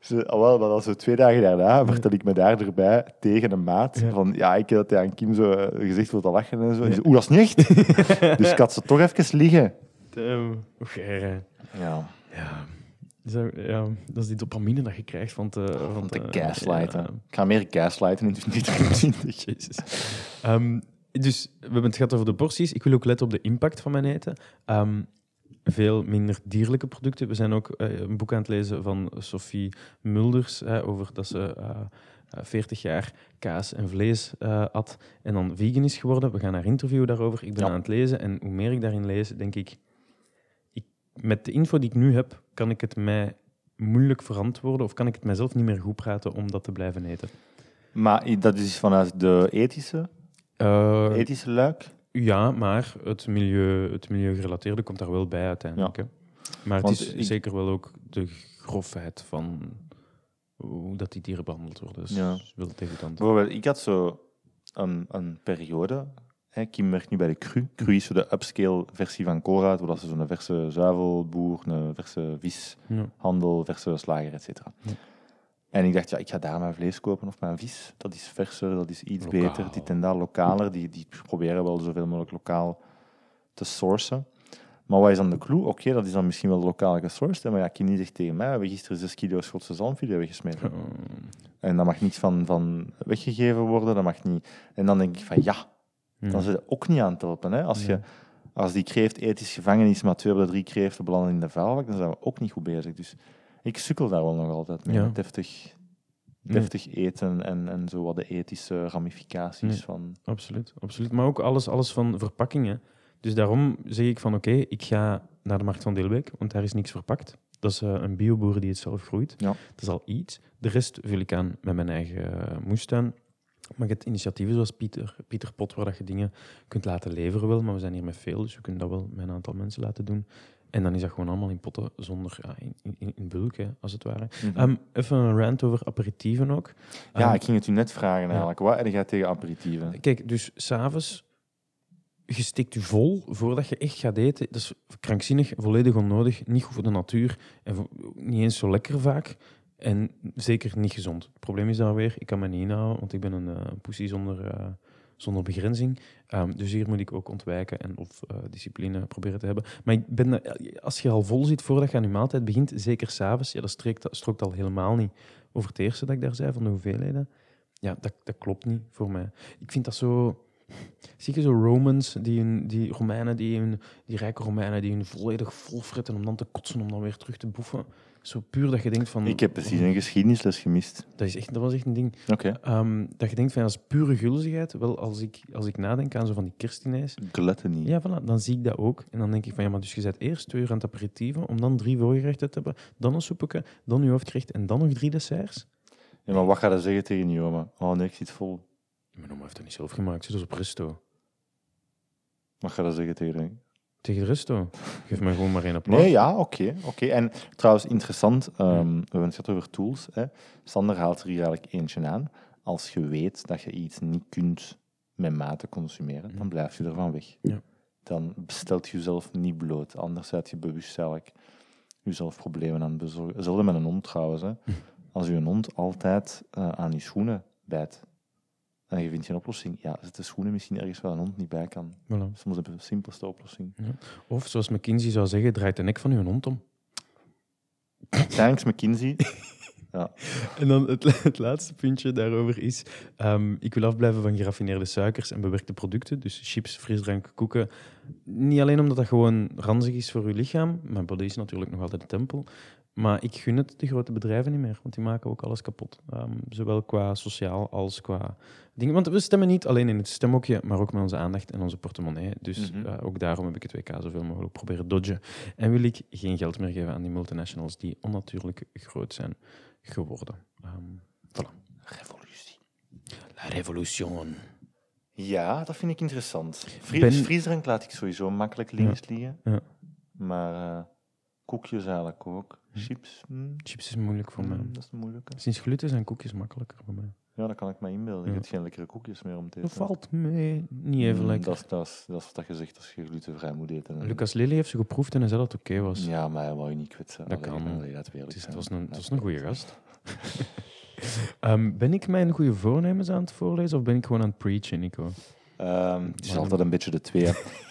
Ze, ah, wel, maar dan zo twee dagen daarna vertel ik me daar erbij tegen een maat. Ja. Van ja, ik heb dat aan Kim zo eh, gezegd voor te lachen en zo. Zei, Oeh, dat is niet echt. *laughs* dus ik had ze toch even liggen. Damn. Oké. eh, Ja, Ja. Ja, dat is die dopamine dat je krijgt van te... Van van te te- gaslighten. ja, Ik ga meer gaslighten in 2020. *laughs* Jezus. Ehm, dus we hebben het gehad over de porties. Ik wil ook letten op de impact van mijn eten. Ehm, veel minder dierlijke producten. We zijn ook eh, een boek aan het lezen van Sophie Mulders over dat ze eh, eh, 40 jaar kaas en vlees eh at en dan vegan is geworden. We gaan haar interviewen daarover. Ik ben Ja. aan het lezen en hoe meer ik daarin lees, denk ik, ik... Met de info die ik nu heb, kan ik het mij moeilijk verantwoorden of kan ik het mijzelf niet meer goed praten om dat te blijven eten. Maar dat is vanuit de ethische, Eh, ethische luik. Ja, maar het milieu, het milieugerelateerde komt daar wel bij uiteindelijk. Hè. Maar het is ik- zeker wel ook de grofheid van hoe dat die dieren behandeld worden. Is Ja. wel degoutant. Bijvoorbeeld, ik had zo een, een periode. Hè, Kim werkt nu bij de Cru. Cru is zo de upscale versie van Colruyt, waar ze zo'n verse zuivelboer, een verse vishandel, verse slager, et cetera. Ja. En ik dacht, ja, ik ga daar mijn vlees kopen of mijn vis. Dat is verser, dat is iets Lokaal. beter. Dit en dat, lokaler. Die, die proberen wel zoveel mogelijk lokaal te sourcen. Maar wat is dan de clue? Oké, dat is dan misschien wel lokaal gesourced, maar ja, Kenny zegt tegen mij, we hebben gisteren 6 kilo Schotse zalmfilet weggesmeten. En dat mag niets van, van weggegeven worden, dat mag niet... En dan denk ik van, ja, Ja. dan zit je ook niet aan het helpen. Hè? Als, je, Nee. als die kreeft ethisch gevangen is, maar twee op de drie kreeften belanden in de vuilbak, dan zijn we ook niet goed bezig. Dus ik sukkel daar wel nog altijd mee, Ja. met deftig, Nee. deftig eten en, en zo wat de ethische ramificaties Nee. van... Absoluut, absoluut. Maar ook alles, alles van verpakkingen. Dus daarom zeg ik van oké, ik ga naar de markt van Deelbeek, want daar is niks verpakt. Dat is eh, een bioboer die het zelf groeit. Ja. Dat is al iets. De rest vul ik aan met mijn eigen eh, moestuin. Maar je hebt initiatieven zoals Pieter, Pieter Pot, waar dat je dingen kunt laten leveren wel. Maar we zijn hier met veel, dus we kunnen dat wel met een aantal mensen laten doen. En dan is dat gewoon allemaal in potten, zonder, ja, in, in, in bulk, hè, als het ware. Ehm, even een rant over aperitieven ook. ja, Ehm, ik ging het u net vragen eigenlijk. Wat heb jij tegen aperitieven? Kijk, dus s'avonds, je stikt je vol voordat je echt gaat eten. Dat is krankzinnig, volledig onnodig, niet goed voor de natuur en voor- niet eens zo lekker vaak. En zeker niet gezond. Het probleem is dan weer, ik kan me niet inhouden, want ik ben een eh poesie zonder, eh, zonder begrenzing. Ehm, dus hier moet ik ook ontwijken en of eh, discipline proberen te hebben. Maar ik ben, eh, als je al vol zit voordat je aan je maaltijd begint, zeker s'avonds, ja, dat strookt, strookt al helemaal niet over het eerste dat ik daar zei, van de hoeveelheden. Ja, dat, dat klopt niet voor mij. Ik vind dat zo... Zie je zo Romans, die, hun, die Romeinen, die, hun, die rijke Romeinen, die hun volledig vol fretten om dan te kotsen, om dan weer terug te boeven. Zo puur dat je denkt van... Ik heb precies een geschiedenisles gemist. Dat, is echt, dat was echt een ding. Oké. Ehm, dat je denkt van, dat is pure gulzigheid. Wel, als ik, als ik nadenk aan zo van die Gluttony. ja, voilà, dan zie ik dat ook. En dan denk ik van, ja, maar dus je zet eerst twee uur aan het aperitieven, om dan drie voorgerechten te hebben, dan een soepje, dan je hoofdgerecht en dan nog drie desserts. Ja, maar wat ga je zeggen tegen je oma? Oh nee, ik zit vol. Mijn oma heeft dat niet zelf gemaakt, ze is op resto. Wat ga je zeggen tegen? Tegen de resto. Geef mij gewoon maar één applaus. Nee, ja, oké. oké. En trouwens, interessant, ehm, we hebben het gehad over tools. Hè. Sander haalt er hier eigenlijk eentje aan. Als je weet dat je iets niet kunt met mate consumeren, dan blijf je ervan weg. Ja. Dan bestelt je jezelf niet bloot. Anders zet je bewust eigenlijk jezelf problemen aan het bezorgen. Hetzelfde met een hond trouwens. Hè. Als je een hond altijd eh, aan je schoenen bijt en je vindt geen oplossing, ja, zet de schoenen misschien ergens waar een hond niet bij kan. Voilà. Soms de simpelste oplossing. Of zoals McKinsey zou zeggen, draait de nek van uw hond om. *laughs* Thanks, McKinsey. *laughs* En dan het, het laatste puntje daarover is, ehm, ik wil afblijven van geraffineerde suikers en bewerkte producten, dus chips, frisdrank, koeken. Niet alleen omdat dat gewoon ranzig is voor uw lichaam, mijn body is natuurlijk nog altijd de tempel, maar ik gun het de grote bedrijven niet meer, want die maken ook alles kapot. Ehm, zowel qua sociaal als qua dingen. Want we stemmen niet alleen in het stemhokje, maar ook met onze aandacht en onze portemonnee. Dus Mhm. eh, ook daarom heb ik het WK zoveel mogelijk proberen dodgen. En wil ik geen geld meer geven aan die multinationals die onnatuurlijk groot zijn geworden. Ehm, Revolutie. La revolution. Ja, dat vind ik interessant. Fri Ben- laat ik sowieso makkelijk links liggen. Ja. Maar eh, koekjes eigenlijk ook. Chips, hmm, Chips is moeilijk voor mij. hmm, dat is moeilijk. Sinds gluten zijn koekjes makkelijker voor mij. Ja, dat kan ik me inbeelden. Je hebt geen lekkere koekjes meer om te Dat eten. valt mee. Niet even lekker. Dat is, dat, is, dat is wat je zegt als je glutenvrij moet eten. Lucas Lely heeft ze geproefd en hij zei dat het oké was. Ja, maar hij wou je niet kwetsen. Dat kan. Het, is, zijn. het, was een, het een goede gast. *laughs* Ehm, ben ik mijn goede voornemens aan het voorlezen of ben ik gewoon aan het preachen, Nico? Ehm, het is altijd een beetje de twee. *laughs*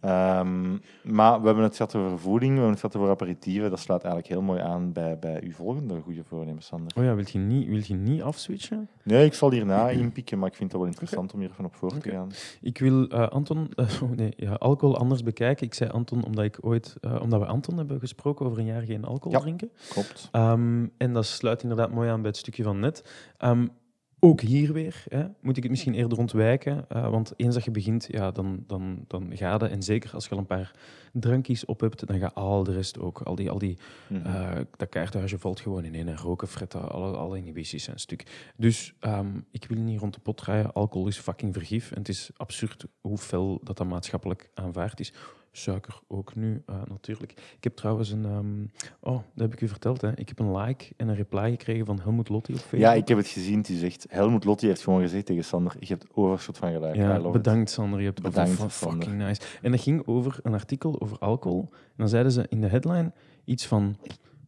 Ehm, maar we hebben het gehad over voeding, we hebben het gehad over aperitieven. Dat slaat eigenlijk heel mooi aan bij, bij uw volgende goede voornemen, Sander. Oh ja, wil je niet, wil je niet afswitchen? Nee, ik zal hierna *clears throat* inpikken, maar ik vind het wel interessant om hier even op voor te gaan. Ik wil eh, Anton, *laughs* eh, oh nee, ja, alcohol anders bekijken. Ik zei Anton omdat, ik ooit, eh, omdat we Anton hebben gesproken over een jaar geen alcohol Ja. drinken. Klopt. Ehm, en dat sluit inderdaad mooi aan bij het stukje van net. Ehm, ook hier weer hè, moet ik het misschien eerder ontwijken. eh, want eens dat je begint, ja, dan, dan, dan ga je. En zeker als je al een paar drankjes op hebt, dan gaat al de rest ook. Al die, al die Mhm. eh, dat kaarthuisje valt gewoon in één. En roken, fretten, alle, alle inhibities zijn stuk. Dus ehm, ik wil niet rond de pot draaien. Alcohol is fucking vergif. En het is absurd hoe fel dat dat maatschappelijk aanvaard is. Suiker ook nu, eh, natuurlijk. Ik heb trouwens een... ehm, oh, dat heb ik u verteld. Hè. Ik heb een like en een reply gekregen van Helmut Lotti op Facebook. Ja, ik heb het gezien. Die zegt, Helmut Lotti heeft gewoon gezegd tegen Sander, je hebt overschot van gelijk. Ja, it. bedankt Sander. Je hebt Bedankt, Sander. fucking nice. En dat ging over een artikel over alcohol. En dan zeiden ze in de headline iets van...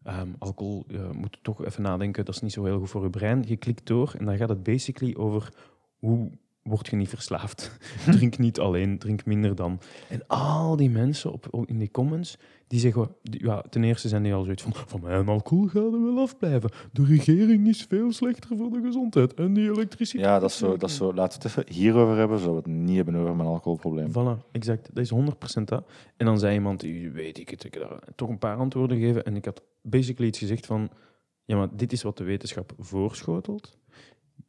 ehm, alcohol, je moet toch even nadenken, dat is niet zo heel goed voor je brein. Je klikt door en dan gaat het basically over hoe word je niet verslaafd. *laughs* drink niet alleen, drink minder dan. En al die mensen op, op- in die comments, die zeggen... die- ja, ten eerste zijn die al zoiets van... Van mijn alcohol gaat er wel afblijven. De regering is veel slechter voor de gezondheid. En die elektriciteit... Ja, dat is zo. Dat is zo. Laten we het even hierover hebben, zodat we het niet hebben over mijn alcoholprobleem. Voilà, exact. Dat is 100% dat. En dan zei iemand, weet ik het, ik daar toch een paar antwoorden gegeven. En ik had basically iets gezegd van, ja, maar dit is wat de wetenschap voorschotelt.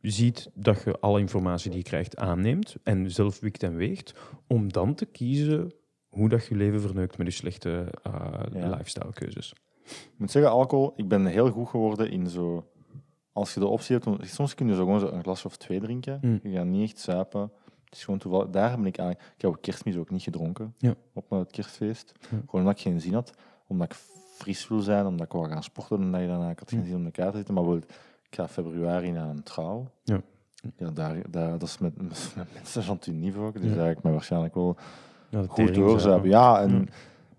Je ziet dat je alle informatie die je krijgt aanneemt en zelf wikt en weegt, om dan te kiezen hoe dat je leven verneukt met je slechte eh Ja. lifestyle-keuzes. Ik moet zeggen, alcohol, ik ben heel goed geworden in zo... Als je de optie hebt, om- soms kun je zo gewoon zo een glas of twee drinken. Mm. Je gaat niet echt zuipen. Het is gewoon toevallig. Daar ben ik eigenlijk... Ik heb ook kerstmis ook niet gedronken. Ja. Op het kerstfeest. Ja. Gewoon omdat ik geen zin had. Omdat ik fris wil zijn. Omdat ik wou gaan sporten de dag daarna. Ik had geen Ja. zin om de kaart te zitten. Maar bijvoorbeeld, ik ga februari naar een trouw. Ja. Ja, daar, daar, dat is met, *laughs* met mensen van. Dus Ja. daar ga ik me waarschijnlijk wel Ja, goed zuipen. Ja, en, Ja.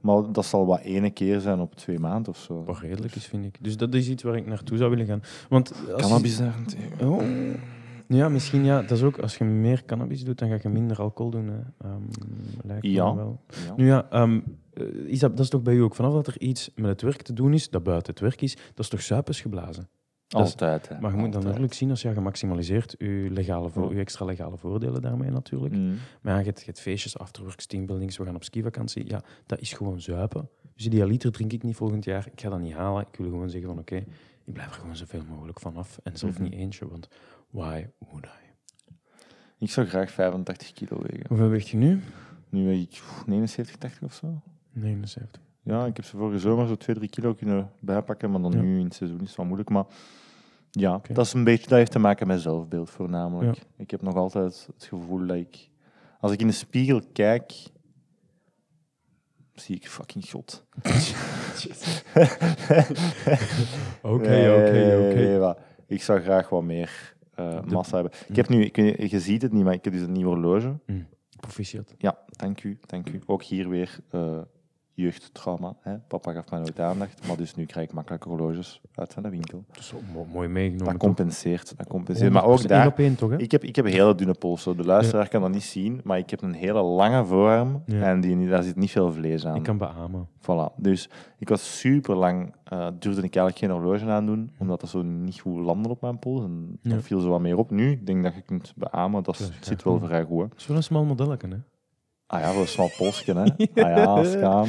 maar dat zal wat ene keer zijn op twee maanden of zo. Wat redelijk is, vind ik. Dus dat is iets waar ik naartoe zou willen gaan. Want als je- Cannabis daarentegen. Oh. Ja, misschien ja. Dat is ook, als je meer cannabis doet, dan ga je minder alcohol doen. Hè. Ehm, lijkt Ja. me wel. Ja. Nu ja, eh, is dat, dat is toch bij u ook. Vanaf dat er iets met het werk te doen is, dat buiten het werk is, dat is toch suipes geblazen. Is- Altijd. hè. Maar je moet dan natuurlijk zien als je gemaximaliseert je, legale vo- Ja. je extra legale voordelen daarmee natuurlijk. Mm. Maar ja, je hebt, je hebt feestjes, afterworks, teambuildings, we gaan op skivakantie. Ja, dat is gewoon zuipen. Dus die liter drink ik niet volgend jaar. Ik ga dat niet halen. Ik wil gewoon zeggen van oké, ik blijf er gewoon zoveel mogelijk van af. En zelf Mhm. niet eentje, want why would I? Ik zou graag 85 kilo wegen. Hoeveel weegt je nu? Nu weeg ik pff, 79, 80 of zo. 79. Ja, ik heb ze vorige zomer zo 2, 3 kilo kunnen bijpakken, maar dan Ja. nu in het seizoen is het wel moeilijk. Maar ja, dat, is een beetje, dat heeft te maken met zelfbeeld voornamelijk. Ik heb nog altijd het gevoel dat ik, als ik in de spiegel kijk, zie ik fucking God. *laughs* Oké, oké, oké. Ik zou graag wat meer eh, massa hebben. Ik heb nu, ik, je ziet het niet, maar ik heb dus een nieuw horloge. Proficiat. Ja, dank u, dank u. Ook hier weer eh, jeugdtrauma. Hè? Papa gaf mij nooit aandacht, maar dus nu krijg ik makkelijke horloges uit van de winkel. Dat is mooi meegenomen. Dat compenseert, dat compenseert. Maar ook daar, op één toch, hè? ik heb, ik heb hele dunne polsen. De luisteraar kan dat niet zien, maar ik heb een hele lange voorarm Ja. en die, daar zit niet veel vlees aan. Ik kan beamen. Voilà. Dus ik was super lang, eh, durfde ik eigenlijk geen horloge aan doen, omdat dat zo niet goed landde op mijn pols. En Ja. dat viel zo wat meer op. Nu, ik denk dat je kunt beamen, dat Dat zit wel vrij goed. Een smal modelletje, hè? Ah ja, wel een smal polsje, hè. *laughs* Ah ja, skaan.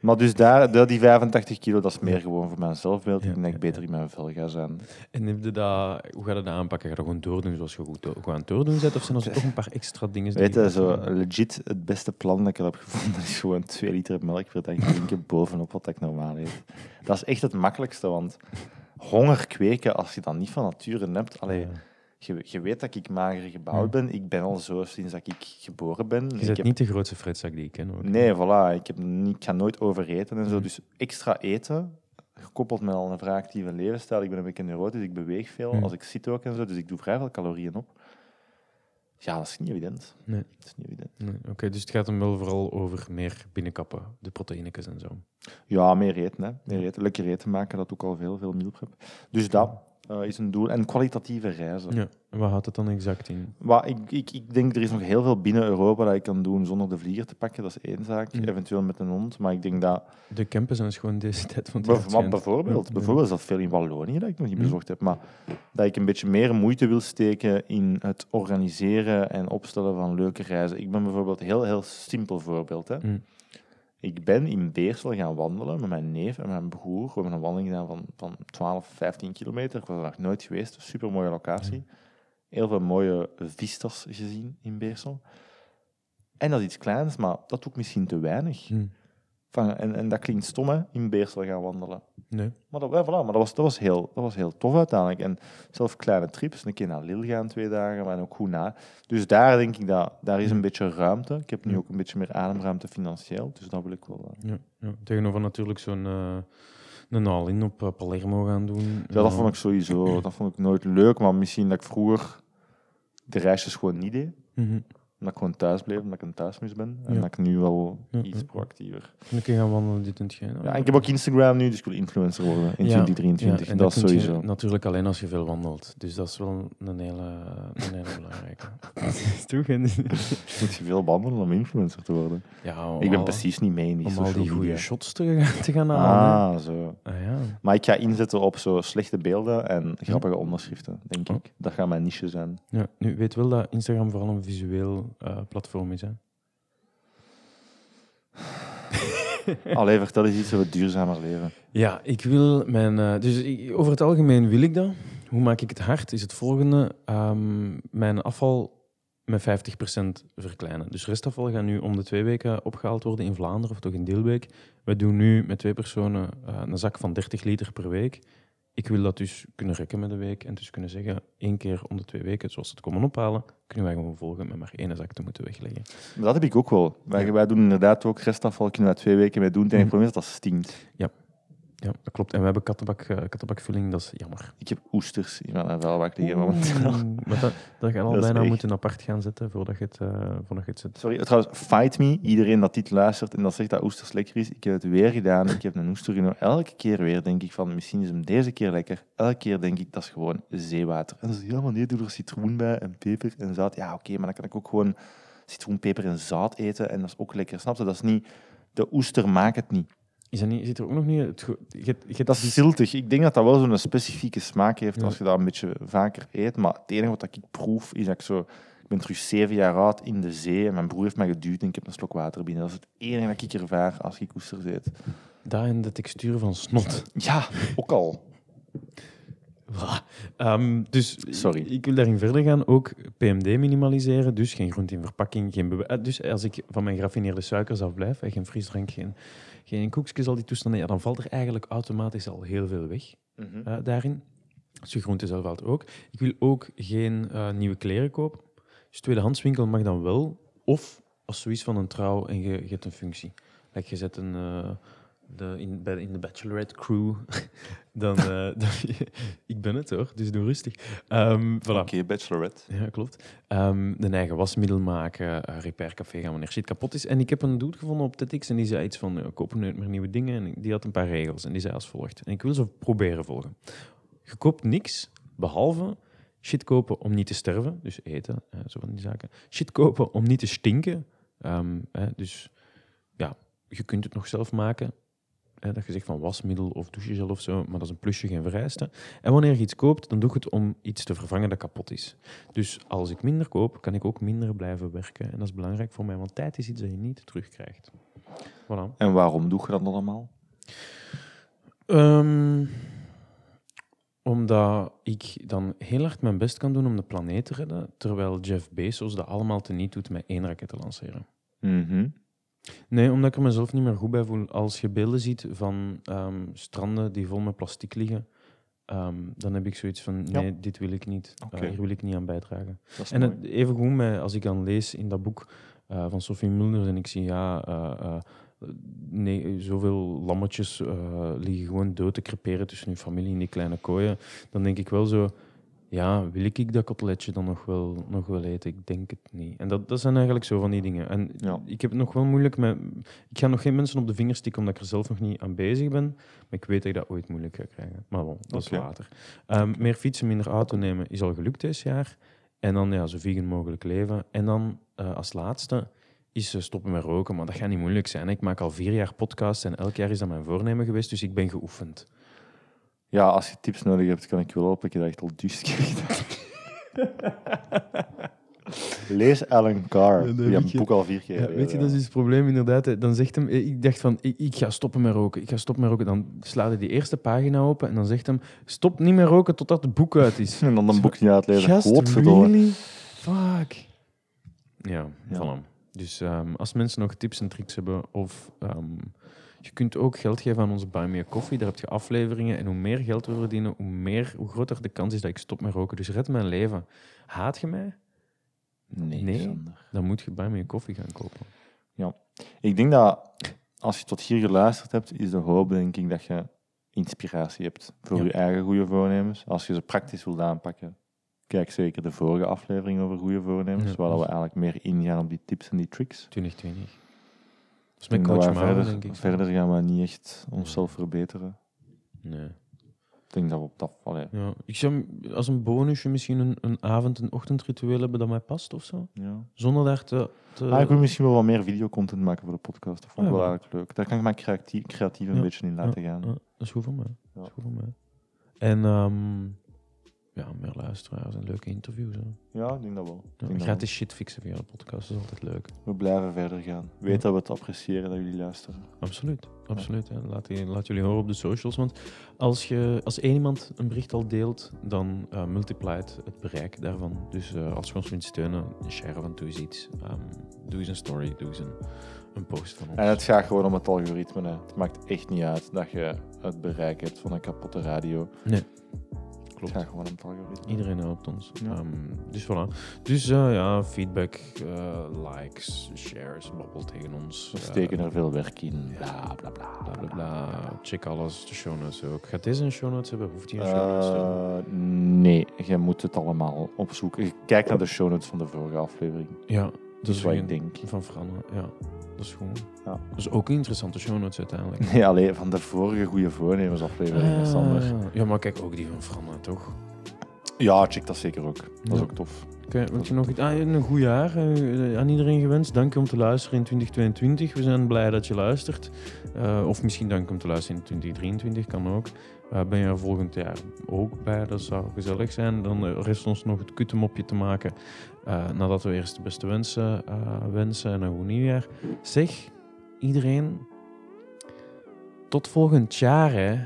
Maar dus daar, die 85 kilo, dat is meer gewoon voor mijn zelfbeeld. Denk dat ik beter in mijn vel ga zijn. En heb je dat, hoe ga je dat aanpakken? Ga je dat gewoon doordoen zoals je goed, goed aan het doordoen bent? Of zijn er toch een paar extra dingen? Weet je zo legit het beste plan dat ik heb gevonden is gewoon 2 liter melk per dag drinken *laughs* bovenop wat ik normaal eet. Dat is echt het makkelijkste, want honger kweken als je dat niet van nature hebt. Allee, Ja. Je, je weet dat ik mager gebouwd ben. Ik ben al zo sinds dat ik geboren ben. Je bent heb- niet de grootste fretzak die ik ken. Hoor. Nee, voilà. Ik, heb niet, ik ga nooit overeten en zo. Mhm. Dus extra eten, gekoppeld met al een vrij actieve levensstijl. Ik ben een beetje neurotisch, ik beweeg veel. Mhm. Als ik zit ook en zo, dus ik doe vrij veel calorieën op. Ja, dat is niet evident. Nee. Dat is niet evident. Nee, Oké, dus het gaat hem wel vooral over meer binnenkappen, de proteïnekes en zo. Ja, meer eten, hè. Meer eten. Lekker eten maken, dat doe ik al veel, veel meal prep. Dus dat eh, is een doel. En kwalitatieve reizen. Ja. En wat houdt het dan exact in? Maar ik, ik, ik denk, er is nog heel veel binnen Europa dat ik kan doen zonder de vlieger te pakken. Dat is één zaak. Ja. Eventueel met een hond. Maar ik denk dat De campen zijn dus gewoon deze tijd van het jaar bijvoorbeeld, Ja, bijvoorbeeld is dat veel in Wallonië dat ik nog niet Mhm. bezocht heb, maar dat ik een beetje meer moeite wil steken in het organiseren en opstellen van leuke reizen. Ik ben bijvoorbeeld een heel, heel simpel voorbeeld. Hè. Mhm. Ik ben in Beersel gaan wandelen met mijn neef en mijn broer. We hebben een wandeling gedaan van, van 12, 15 kilometer. Ik was er nog nooit geweest. Super mooie locatie. Heel veel mooie vistas gezien in Beersel. En dat is iets kleins, maar dat doe ik misschien te weinig. Hm. Van, en, en dat klinkt stom, hè, in Beersel gaan wandelen. Nee. Maar, dat, ja, voilà, maar dat, was, dat, was heel, dat was heel tof uiteindelijk. En zelf kleine trips, een keer naar Lille gaan twee dagen, maar ook goed na. Dus daar denk ik dat daar is een beetje ruimte. Ik heb nu Ja. ook een beetje meer ademruimte financieel, dus dat wil ik wel. eh. Ja, ja. Tegenover natuurlijk zo'n eh, een all-in op eh, Palermo gaan doen. Ja, dat vond ik sowieso dat vond ik nooit leuk, maar misschien dat ik vroeger de reisjes gewoon niet deed. Mhm. Omdat ik gewoon thuis bleef, omdat ik een thuismus ben. En Ja. dat ik nu wel Ja, iets proactiever... Dan kun je gaan wandelen, dit en hetgeen. Ja, en ik heb ook Instagram nu, dus ik wil influencer worden in Ja, 2023. Ja, en dat is kun je sowieso. natuurlijk alleen als je veel wandelt. Dus dat is wel een hele, een hele belangrijke. *laughs* Toch? Moet je veel wandelen om influencer te worden? ja, om ik ben al- precies niet mee in die Om al die goede shots te, gaan- te gaan halen. Ah, zo. Ah, ja. Maar ik ga inzetten op zo slechte beelden en grappige onderschriften, denk Oh. ik. Dat gaat mijn niche zijn. ja. Nu, weet wel dat Instagram vooral een visueel platform is. Hè? *laughs* Allee, vertel eens iets over duurzamer leven. Ja, ik wil mijn. eh, dus ik- over het algemeen wil ik dat. Hoe maak ik het hard? Is het volgende: ehm, mijn afval met 50% verkleinen. Dus restafval gaat nu om de twee weken opgehaald worden in Vlaanderen of toch in Deelbeek. We doen nu met twee personen eh, een zak van 30 liter per week. Ik wil dat dus kunnen rekken met de week en dus kunnen zeggen, één keer om de twee weken, zoals ze het komen ophalen, kunnen wij gewoon volgen met maar één zak te moeten wegleggen. Maar dat heb ik ook wel. Wij, Ja. wij doen inderdaad ook restafval, kunnen wij twee weken mee doen. Het enige probleem is dat dat stinkt. Ja, dat klopt. En we hebben kattenbak, eh, kattenbakvulling, dat is jammer. Ik heb oesters in mijn vuilbak liggen momenteel. *laughs* Maar dat, dat ga je al Dat is bijna echt- moeten apart gaan zetten voordat je het, eh, voordat je het zet. Sorry, trouwens, fight me. Iedereen dat dit luistert en dat zegt dat oesters lekker is. Ik heb het weer gedaan. Ik heb een oester genomen. Elke keer weer denk ik van, misschien is hem deze keer lekker. Elke keer denk ik, dat is gewoon zeewater. En dan zeg je, ja, maar nee, doe er citroen bij en peper en zout. Ja, oké, maar dan kan ik ook gewoon citroen, peper en zout eten. En dat is ook lekker. Snap je? Dat is niet... De oester maakt het niet. Is dat niet, zit er ook nog niet... Het, je, je Dat is ziltig. Ik denk dat dat wel zo'n specifieke smaak heeft Ja. als je dat een beetje vaker eet. Maar het enige wat ik proef is dat ik zo... Ik ben terug zeven jaar oud in de zee en mijn broer heeft mij geduwd en ik heb een slok water binnen. Dat is het enige dat ik ervaar als ik oesters eet. daar in de textuur van snot. Ja, ook al. Ehm, dus Sorry. Ik, wil daarin verder gaan. Ook PMD minimaliseren. Dus geen groente in verpakking. Geen eh, dus als ik van mijn geraffineerde suikers afblijf, geen frisdrank, geen, geen koekjes, al die toestanden, ja, dan valt er eigenlijk automatisch al heel veel weg eh, daarin. Dus je groente zelf valt ook. Ik wil ook geen eh, nieuwe kleren kopen. Dus tweedehandswinkel mag dan wel. Of als zoiets van een trouw en je, je hebt een functie. Like je zet een... eh, de, in, bij, in de Bachelorette crew, *laughs* dan, eh, *laughs* dan... ik ben het hoor, dus doe rustig. Ehm voilà. Oké, bachelorette. Ja, klopt. Ehm een eigen wasmiddel maken, uh, repaircafé gaan wanneer shit kapot is. En ik heb een dude gevonden op TEDx en die zei iets van, ja, koop nooit meer nieuwe dingen. En die had een paar regels en die zei als volgt. En ik wil ze proberen volgen. Je koopt niks, behalve shit kopen om niet te sterven, dus eten, eh, zo van die zaken. Shit kopen om niet te stinken, Ehm, dus ja, je kunt het nog zelf maken. Hè, dat je zegt van wasmiddel of douchegel of zo, maar dat is een plusje, geen vereiste. En wanneer je iets koopt, dan doe ik het om iets te vervangen dat kapot is. Dus als ik minder koop, kan ik ook minder blijven werken. En dat is belangrijk voor mij, want tijd is iets dat je niet terugkrijgt. Voilà. En waarom doe je dat allemaal? Ehm, omdat ik dan heel hard mijn best kan doen om de planeet te redden, terwijl Jeff Bezos dat allemaal teniet doet met één raket te lanceren. Mhm. Nee, omdat ik er mezelf niet meer goed bij voel. Als je beelden ziet van ehm, stranden die vol met plastic liggen, ehm, dan heb ik zoiets van, Ja. nee, dit wil ik niet. Eh, Oké. hier wil ik niet aan bijdragen. En het, even goed met, als ik dan lees in dat boek eh, van Sophie Mulders en ik zie, ja, eh, nee, zoveel lammetjes liggen gewoon dood te creperen tussen hun familie in die kleine kooien, dan denk ik wel zo, ja, wil ik dat koteletje dan nog wel, nog wel eten? Ik denk het niet. En dat, dat zijn eigenlijk zo van die dingen. En Ja. ik heb het nog wel moeilijk met... Ik ga nog geen mensen op de vingers stikken omdat ik er zelf nog niet aan bezig ben. Maar ik weet dat ik dat ooit moeilijk ga krijgen. Maar bon, dat is later. Ehm, meer fietsen, minder auto nemen is al gelukt dit jaar. En dan ja, zo vegan mogelijk leven. En dan eh, als laatste is eh, stoppen met roken. Maar dat gaat niet moeilijk zijn. Ik maak al vier jaar podcasts en elk jaar is dat mijn voornemen geweest. Dus ik ben geoefend. Ja, als je tips nodig hebt, kan ik wel helpen. Ik heb dat echt al duizend keer gedaan. *laughs* Lees Alan Carr. Ja, dat Die weet heb het je. boek al vier keer. Ja, eh, weet je, dat is dus het probleem inderdaad. hè. Dan zegt hem, eh, ik dacht van, ik, ik ga stoppen met roken. Ik ga stoppen met roken. Dan slaat hij die eerste pagina open en dan zegt hem, stop niet meer roken totdat het boek uit is. *laughs* En dan een boek niet uitlezen. Gast, Godverdomme. really? Fuck. Ja, Ja. voilà. Dus ehm, als mensen nog tips en tricks hebben, of ehm, je kunt ook geld geven aan onze Buy Me Coffee, daar heb je afleveringen. En hoe meer geld we verdienen, hoe, meer, hoe groter de kans is dat ik stop met roken. Dus red mijn leven. Haat je mij? Nee. Dan moet je Buy Me a Coffee gaan kopen. Ik denk dat als je tot hier geluisterd hebt, is de hoop denk ik dat je inspiratie hebt voor Ja. je eigen goede voornemens. Als je ze praktisch wilt aanpakken, kijk zeker de vorige aflevering over goede voornemens, Ja. waar we eigenlijk meer ingaan op die tips en die tricks. 2020. Met denk dat Coach verder, denk ik. verder gaan we niet echt onszelf verbeteren. Nee. Ik denk dat we op dat... Allee, Ja. Ik zou als een bonusje misschien een, een avond- en ochtendritueel hebben dat mij past of zo. ja. Zonder daar te... te... Ah, ik wil misschien wel wat meer videocontent maken voor de podcast. Dat vond ik wel ja. eigenlijk leuk. Daar kan ik mijn creatief, creatief een beetje in laten gaan. Dat is goed voor mij. Dat is goed voor mij. En ehm, ja, meer luisteraars en leuke interviews. Hè. Ja, ik denk dat wel. Ik Ja, gratis shit fixen via de podcast dat is altijd leuk. We blijven verder gaan. Weet Ja. dat we het appreciëren dat jullie luisteren. Absoluut, absoluut. hè. Laat, die- laat jullie horen op de socials. Want als, je, als één iemand een bericht al deelt, dan multiplied het bereik daarvan. Dus eh, als je ons wilt steunen, share van doe eens iets. Ehm, doe eens een story, doe eens een, een post van ons. En het gaat gewoon om het algoritme. Hè. Het maakt echt niet uit dat je het bereik hebt van een kapotte radio. Nee, Het klopt. gaat gewoon om het algoritme. Iedereen helpt ons. Ja. Ehm, dus voilà. Dus eh, ja, feedback, eh, likes, shares, babbel tegen ons. We steken er veel werk in. Bla bla bla. bla bla bla. Check alles, de show notes ook. Gaat deze een show notes hebben? Hoeft die een show notes te hebben? Eh, nee, je moet het allemaal opzoeken. Kijk naar de show notes van de vorige aflevering. Ja, Dat is wat geen- ik denk. Van Franne, ja. Dat is goed. Ja. Dat is ook een interessante show notes uiteindelijk. *laughs* Nee, alleen van de vorige goede voornemens aflevering, Sander. Ah, ja, maar kijk, ook die van Franne, toch? Ja, check dat zeker ook. Dat is Ja. ook tof. Oké, wil je nog iets? Ah, een goed jaar eh, aan iedereen gewenst. Dank je om te luisteren in 2022. We zijn blij dat je luistert. Eh, of misschien dank je om te luisteren in 2023, kan ook. Eh, ben je er volgend jaar ook bij? Dat zou gezellig zijn. Dan rest ons nog het kutemopje te maken. Eh, nadat we eerst de beste wensen eh, wensen en een goed nieuwjaar. Zeg, iedereen, tot volgend jaar hè.